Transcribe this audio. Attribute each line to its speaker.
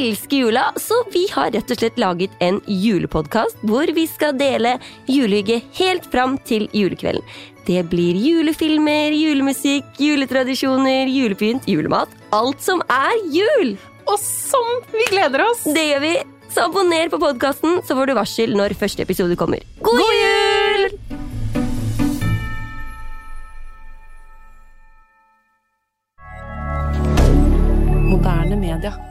Speaker 1: elsker jula, så vi har rett og slett laget en julepodkast hvor vi skal dele julehygge helt fram til julekvelden. Det blir julefilmer, julemusikk, juletradisjoner, julepynt, julemat. Alt som er jul!
Speaker 2: Og som vi gleder oss!
Speaker 1: Det gjør vi. Så abonner på podkasten, så får du varsel når første episode kommer. God,
Speaker 2: God
Speaker 1: jul!
Speaker 2: Moderne media.